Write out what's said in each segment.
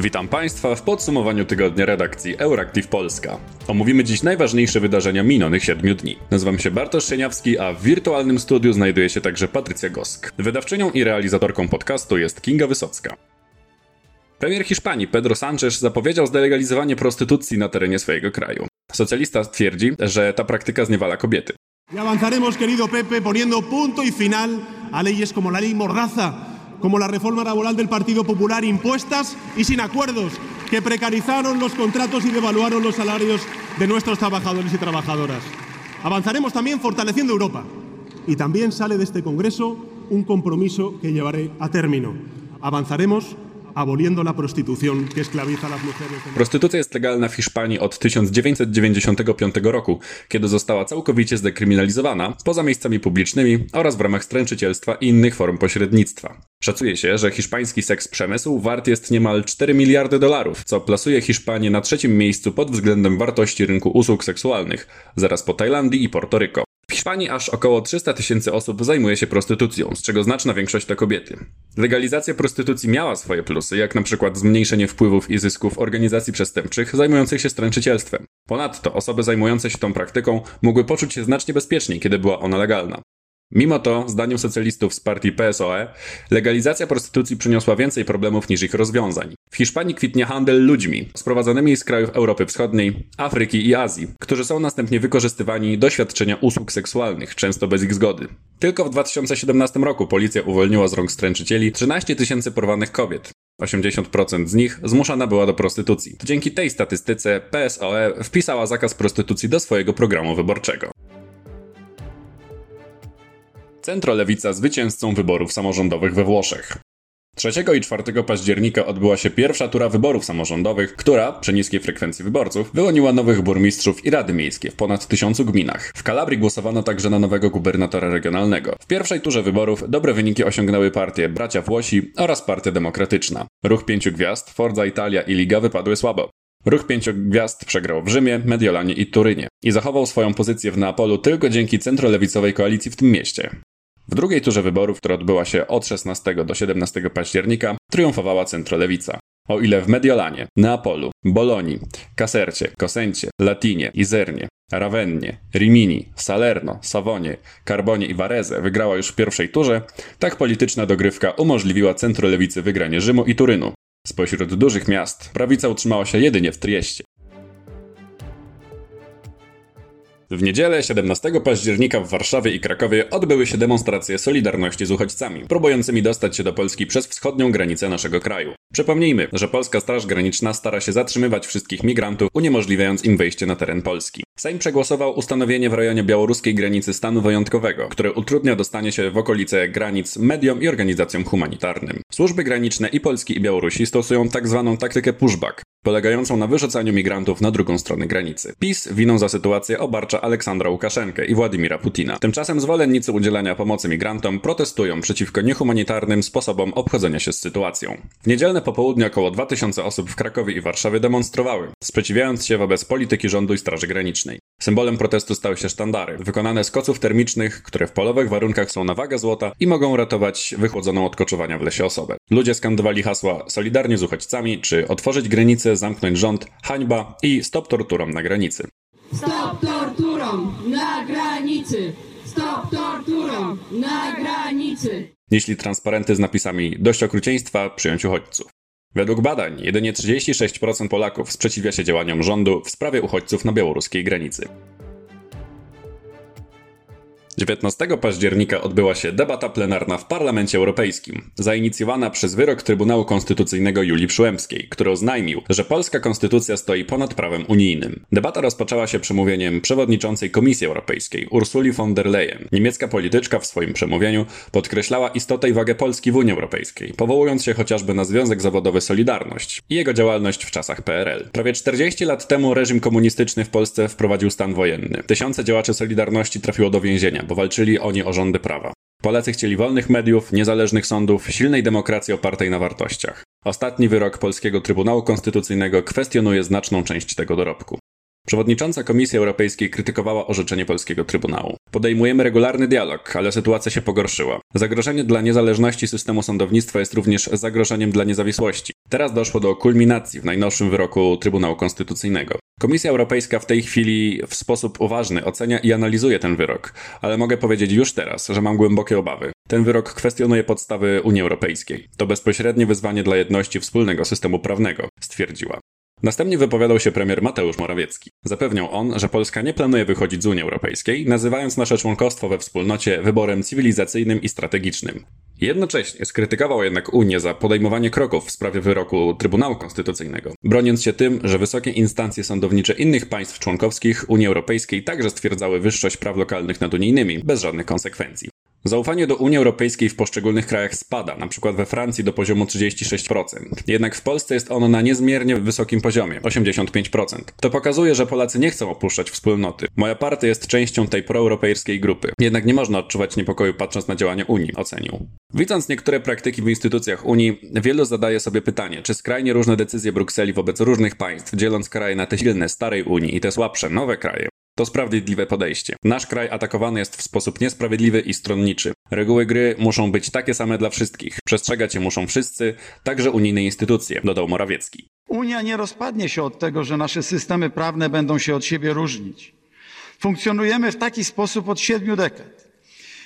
Witam Państwa w podsumowaniu tygodnia redakcji Euractiv Polska. Omówimy dziś najważniejsze wydarzenia minionych 7 dni. Nazywam się Bartosz Sieniawski, a w wirtualnym studiu znajduje się także Patrycja Gosk. Wydawczynią i realizatorką podcastu jest Kinga Wysocka. Premier Hiszpanii Pedro Sánchez zapowiedział zdelegalizowanie prostytucji na terenie swojego kraju. Socjalista twierdzi, że ta praktyka zniewala kobiety. Y avanzaremos, querido Pepe, poniendo punto y final a leyes como la ley Mordaza, como la reforma laboral del Partido Popular impuestas y sin acuerdos, que precarizaron los contratos y devaluaron los salarios de nuestros trabajadores y trabajadoras. Avanzaremos también fortaleciendo Europa. Y también sale de este Congreso un compromiso que llevaré a término. Avanzaremos aboliendo la prostitución que esclaviza a las mujeres. Prostytucja jest legalna w Hiszpanii od 1995 roku, kiedy została całkowicie zdekryminalizowana poza miejscami publicznymi oraz w ramach stręczycielstwa i innych form pośrednictwa. Szacuje się, że hiszpański seks przemysł wart jest niemal 4 miliardy dolarów, co plasuje Hiszpanię na trzecim miejscu pod względem wartości rynku usług seksualnych, zaraz po Tajlandii i Portoryko. Hiszpanii aż około 300 tysięcy osób zajmuje się prostytucją, z czego znaczna większość to kobiety. Legalizacja prostytucji miała swoje plusy, jak na przykład zmniejszenie wpływów i zysków organizacji przestępczych zajmujących się stręczycielstwem. Ponadto osoby zajmujące się tą praktyką mogły poczuć się znacznie bezpieczniej, kiedy była ona legalna. Mimo to, zdaniem socjalistów z partii PSOE, legalizacja prostytucji przyniosła więcej problemów niż ich rozwiązań. W Hiszpanii kwitnie handel ludźmi, sprowadzanymi z krajów Europy Wschodniej, Afryki i Azji, którzy są następnie wykorzystywani do świadczenia usług seksualnych, często bez ich zgody. Tylko w 2017 roku policja uwolniła z rąk stręczycieli 13 tysięcy porwanych kobiet. 80% z nich zmuszana była do prostytucji. To dzięki tej statystyce PSOE wpisała zakaz prostytucji do swojego programu wyborczego. Centrolewica zwycięzcą wyborów samorządowych we Włoszech. 3 i 4 października odbyła się pierwsza tura wyborów samorządowych, która, przy niskiej frekwencji wyborców, wyłoniła nowych burmistrzów i rady miejskie w ponad tysiącu gminach. W Kalabrii głosowano także na nowego gubernatora regionalnego. W pierwszej turze wyborów dobre wyniki osiągnęły partie Bracia Włosi oraz Partia Demokratyczna. Ruch Pięciu Gwiazd, Forza Italia i Liga wypadły słabo. Ruch Pięciu Gwiazd przegrał w Rzymie, Mediolanie i Turynie i zachował swoją pozycję w Neapolu tylko dzięki centrolewicowej koalicji w tym mieście. W drugiej turze wyborów, która odbyła się od 16 do 17 października, triumfowała centrolewica. O ile w Mediolanie, Neapolu, Bolonii, Casercie, Cosencie, Latinie, Izernie, Ravennie, Rimini, Salerno, Savonie, Carbonie i Varese wygrała już w pierwszej turze, tak polityczna dogrywka umożliwiła centrolewicy wygranie Rzymu i Turynu. Spośród dużych miast prawica utrzymała się jedynie w Trieście. W niedzielę 17 października w Warszawie i Krakowie odbyły się demonstracje Solidarności z uchodźcami, próbującymi dostać się do Polski przez wschodnią granicę naszego kraju. Przypomnijmy, że Polska Straż Graniczna stara się zatrzymywać wszystkich migrantów, uniemożliwiając im wejście na teren Polski. Sejm przegłosował ustanowienie w rejonie białoruskiej granicy stanu wyjątkowego, które utrudnia dostanie się w okolice granic mediom i organizacjom humanitarnym. Służby graniczne i Polski i Białorusi stosują tak zwaną taktykę pushback, polegającą na wyrzucaniu migrantów na drugą stronę granicy. PiS winą za sytuację obarcza Aleksandra Łukaszenkę i Władimira Putina. Tymczasem zwolennicy udzielania pomocy migrantom protestują przeciwko niehumanitarnym sposobom obchodzenia się z sytuacją. W niedzielne popołudnie około 2000 osób w Krakowie i Warszawie demonstrowały, sprzeciwiając się wobec polityki rządu i Straży Granicznej. Symbolem protestu stały się sztandary, wykonane z koców termicznych, które w polowych warunkach są na wagę złota i mogą ratować wychłodzoną od koczowania w lesie osobę. Ludzie skandowali hasła solidarnie z uchodźcami, czy otworzyć granice, zamknąć rząd, hańba i stop torturom na granicy. Stop torturom na granicy! Stop torturom na granicy! Nieśli transparenty z napisami dość okrucieństwa, przyjąć uchodźców. Według badań jedynie 36% Polaków sprzeciwia się działaniom rządu w sprawie uchodźców na białoruskiej granicy. 19 października odbyła się debata plenarna w Parlamencie Europejskim, zainicjowana przez wyrok Trybunału Konstytucyjnego Julii Przyłębskiej, który oznajmił, że polska konstytucja stoi ponad prawem unijnym. Debata rozpoczęła się przemówieniem przewodniczącej Komisji Europejskiej Ursuli von der Leyen. Niemiecka polityczka w swoim przemówieniu podkreślała istotę i wagę Polski w Unii Europejskiej, powołując się chociażby na Związek Zawodowy Solidarność i jego działalność w czasach PRL. Prawie 40 lat temu reżim komunistyczny w Polsce wprowadził stan wojenny. Tysiące działaczy Solidarności trafiło do więzienia, bo walczyli oni o rządy prawa. Polacy chcieli wolnych mediów, niezależnych sądów, silnej demokracji opartej na wartościach. Ostatni wyrok Polskiego Trybunału Konstytucyjnego kwestionuje znaczną część tego dorobku. Przewodnicząca Komisji Europejskiej krytykowała orzeczenie polskiego Trybunału. Podejmujemy regularny dialog, ale sytuacja się pogorszyła. Zagrożenie dla niezależności systemu sądownictwa jest również zagrożeniem dla niezawisłości. Teraz doszło do kulminacji w najnowszym wyroku Trybunału Konstytucyjnego. Komisja Europejska w tej chwili w sposób uważny ocenia i analizuje ten wyrok, ale mogę powiedzieć już teraz, że mam głębokie obawy. Ten wyrok kwestionuje podstawy Unii Europejskiej. To bezpośrednie wyzwanie dla jedności wspólnego systemu prawnego, stwierdziła. Następnie wypowiadał się premier Mateusz Morawiecki. Zapewniał on, że Polska nie planuje wychodzić z Unii Europejskiej, nazywając nasze członkostwo we wspólnocie wyborem cywilizacyjnym i strategicznym. Jednocześnie skrytykował jednak Unię za podejmowanie kroków w sprawie wyroku Trybunału Konstytucyjnego, broniąc się tym, że wysokie instancje sądownicze innych państw członkowskich Unii Europejskiej także stwierdzały wyższość praw lokalnych nad unijnymi, bez żadnych konsekwencji. Zaufanie do Unii Europejskiej w poszczególnych krajach spada, przykład we Francji do poziomu 36%. Jednak w Polsce jest ono na niezmiernie wysokim poziomie 85%. To pokazuje, że Polacy nie chcą opuszczać wspólnoty. Moja partia jest częścią tej proeuropejskiej grupy. Jednak nie można odczuwać niepokoju patrząc na działania Unii, ocenił. Widząc niektóre praktyki w instytucjach Unii, wielu zadaje sobie pytanie, czy skrajnie różne decyzje Brukseli wobec różnych państw, dzieląc kraje na te silne starej Unii i te słabsze nowe kraje, to sprawiedliwe podejście. Nasz kraj atakowany jest w sposób niesprawiedliwy i stronniczy. Reguły gry muszą być takie same dla wszystkich. Przestrzegać je muszą wszyscy, także unijne instytucje, dodał Morawiecki. Unia nie rozpadnie się od tego, że nasze systemy prawne będą się od siebie różnić. Funkcjonujemy w taki sposób od siedmiu dekad.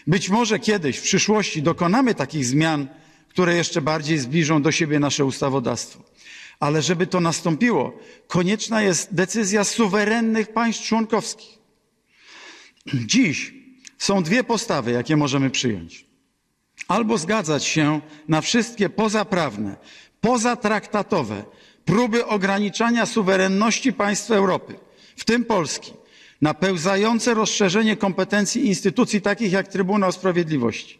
Być może kiedyś, w przyszłości, dokonamy takich zmian, które jeszcze bardziej zbliżą do siebie nasze ustawodawstwo. Ale żeby to nastąpiło, konieczna jest decyzja suwerennych państw członkowskich. Dziś są dwie postawy, jakie możemy przyjąć. Albo zgadzać się na wszystkie pozaprawne, pozatraktatowe próby ograniczania suwerenności państw Europy, w tym Polski, na pełzające rozszerzenie kompetencji instytucji takich jak Trybunał Sprawiedliwości,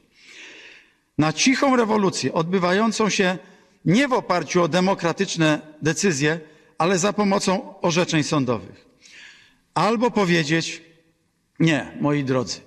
na cichą rewolucję odbywającą się nie w oparciu o demokratyczne decyzje, ale za pomocą orzeczeń sądowych. Albo powiedzieć, nie, moi drodzy,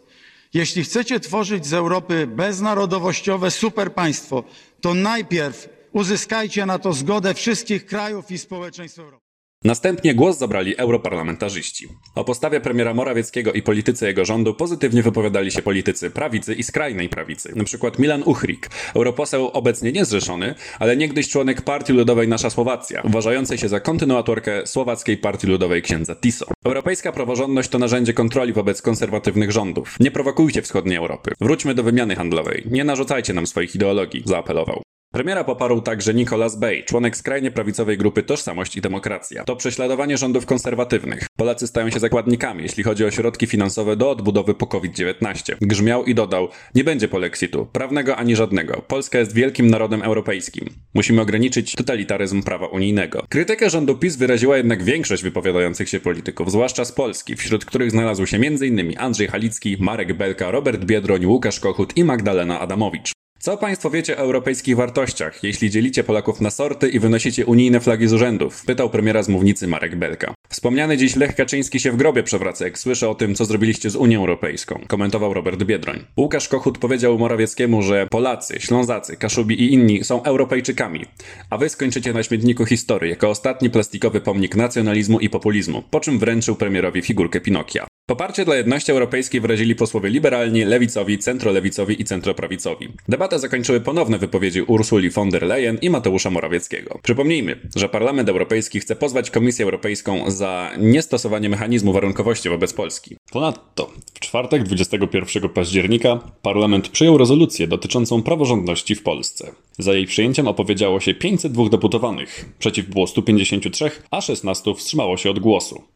jeśli chcecie tworzyć z Europy beznarodowościowe superpaństwo, to najpierw uzyskajcie na to zgodę wszystkich krajów i społeczeństw Europy. Następnie głos zabrali europarlamentarzyści. O postawie premiera Morawieckiego i polityce jego rządu pozytywnie wypowiadali się politycy prawicy i skrajnej prawicy. Przykład Milan Uchrik, europoseł obecnie niezrzeszony, ale niegdyś członek Partii Ludowej Nasza Słowacja, uważającej się za kontynuatorkę Słowackiej Partii Ludowej księdza Tiso. Europejska praworządność to narzędzie kontroli wobec konserwatywnych rządów. Nie prowokujcie wschodniej Europy. Wróćmy do wymiany handlowej. Nie narzucajcie nam swoich ideologii, zaapelował. Premiera poparł także Nicolas Bay, członek skrajnie prawicowej grupy Tożsamość i Demokracja. To prześladowanie rządów konserwatywnych. Polacy stają się zakładnikami, jeśli chodzi o środki finansowe do odbudowy po COVID-19. Grzmiał i dodał, nie będzie polexitu, prawnego ani żadnego. Polska jest wielkim narodem europejskim. Musimy ograniczyć totalitaryzm prawa unijnego. Krytykę rządu PiS wyraziła jednak większość wypowiadających się polityków, zwłaszcza z Polski, wśród których znalazł się m.in. Andrzej Halicki, Marek Belka, Robert Biedroń, Łukasz Kochut i Magdalena Adamowicz. Co Państwo wiecie o europejskich wartościach, jeśli dzielicie Polaków na sorty i wynosicie unijne flagi z urzędów? Pytał premiera z mównicy Marek Belka. Wspomniany dziś Lech Kaczyński się w grobie przewraca, jak słyszę o tym, co zrobiliście z Unią Europejską, komentował Robert Biedroń. Łukasz Kochut powiedział Morawieckiemu, że Polacy, Ślązacy, Kaszubi i inni są Europejczykami, a wy skończycie na śmietniku historii jako ostatni plastikowy pomnik nacjonalizmu i populizmu, po czym wręczył premierowi figurkę Pinokia. Poparcie dla jedności europejskiej wyrazili posłowie liberalni, lewicowi, centrolewicowi i centroprawicowi. Debatę zakończyły ponowne wypowiedzi Ursuli von der Leyen i Mateusza Morawieckiego. Przypomnijmy, że Parlament Europejski chce pozwać Komisję Europejską za niestosowanie mechanizmu warunkowości wobec Polski. Ponadto, w czwartek 21 października Parlament przyjął rezolucję dotyczącą praworządności w Polsce. Za jej przyjęciem opowiedziało się 502 deputowanych, przeciw było 153, a 16 wstrzymało się od głosu.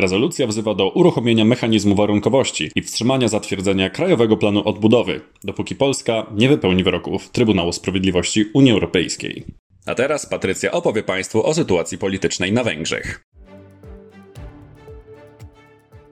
Rezolucja wzywa do uruchomienia mechanizmu warunkowości i wstrzymania zatwierdzenia Krajowego Planu Odbudowy, dopóki Polska nie wypełni wyroków Trybunału Sprawiedliwości Unii Europejskiej. A teraz Patrycja opowie Państwu o sytuacji politycznej na Węgrzech.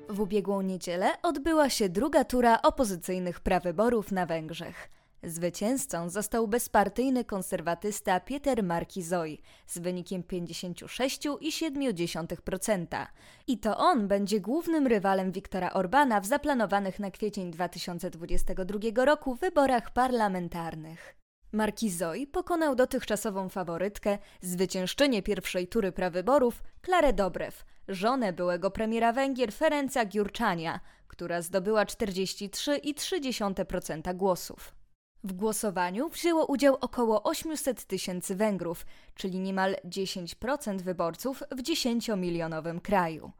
W ubiegłą niedzielę odbyła się druga tura opozycyjnych prawyborów na Węgrzech. Zwycięzcą został bezpartyjny konserwatysta Pieter Markizoj z wynikiem 56,7%. I to on będzie głównym rywalem Viktora Orbana w zaplanowanych na kwiecień 2022 roku wyborach parlamentarnych. Markizoj pokonał dotychczasową faworytkę, zwyciężczynię pierwszej tury prawyborów, Klarę Dobrew, żonę byłego premiera Węgier Ferenca Giurczania, która zdobyła 43,3% głosów. W głosowaniu wzięło udział około 800 tysięcy Węgrów, czyli niemal 10% wyborców w 10-milionowym kraju.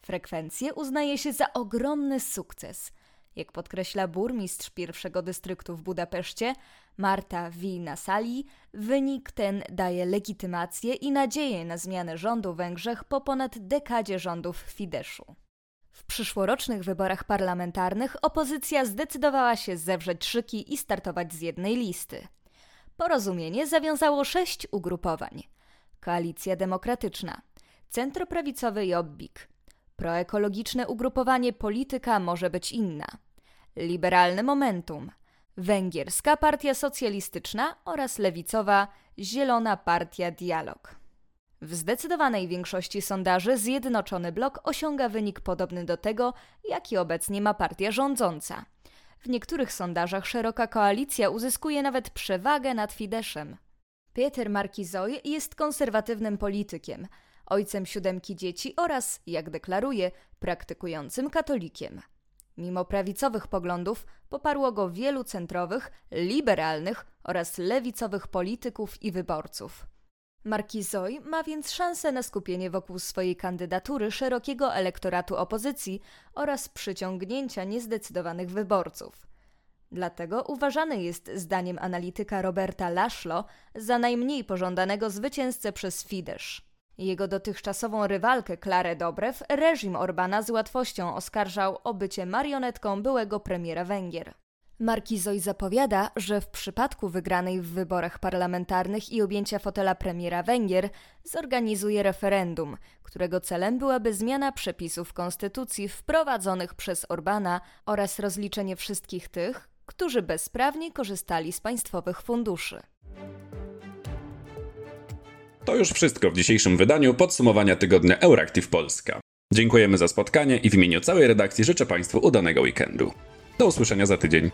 Frekwencję uznaje się za ogromny sukces. Jak podkreśla burmistrz pierwszego dystryktu w Budapeszcie, Marta Wina Sali, wynik ten daje legitymację i nadzieję na zmianę rządu w Węgrzech po ponad dekadzie rządów Fideszu. W przyszłorocznych wyborach parlamentarnych opozycja zdecydowała się zewrzeć szyki i startować z jednej listy. Porozumienie zawiązało sześć ugrupowań: Koalicja Demokratyczna, centroprawicowy Jobbik, proekologiczne ugrupowanie Polityka może być inna, liberalne Momentum, węgierska Partia Socjalistyczna oraz lewicowa Zielona Partia Dialog. W zdecydowanej większości sondaży Zjednoczony Blok osiąga wynik podobny do tego, jaki obecnie ma partia rządząca. W niektórych sondażach szeroka koalicja uzyskuje nawet przewagę nad Fideszem. Peter Markizoj jest konserwatywnym politykiem, ojcem siódemki dzieci oraz, jak deklaruje, praktykującym katolikiem. Mimo prawicowych poglądów poparło go wielu centrowych, liberalnych oraz lewicowych polityków i wyborców. Markizoj ma więc szansę na skupienie wokół swojej kandydatury szerokiego elektoratu opozycji oraz przyciągnięcia niezdecydowanych wyborców. Dlatego uważany jest, zdaniem analityka Roberta Laszlo, za najmniej pożądanego zwycięzcę przez Fidesz. Jego dotychczasową rywalkę Klarę Dobrew reżim Orbana z łatwością oskarżał o bycie marionetką byłego premiera Węgier. Markizoj zapowiada, że w przypadku wygranej w wyborach parlamentarnych i objęcia fotela premiera Węgier zorganizuje referendum, którego celem byłaby zmiana przepisów konstytucji wprowadzonych przez Orbana oraz rozliczenie wszystkich tych, którzy bezprawnie korzystali z państwowych funduszy. To już wszystko w dzisiejszym wydaniu podsumowania tygodnia Euractiv Polska. Dziękujemy za spotkanie i w imieniu całej redakcji życzę Państwu udanego weekendu. Do usłyszenia za tydzień.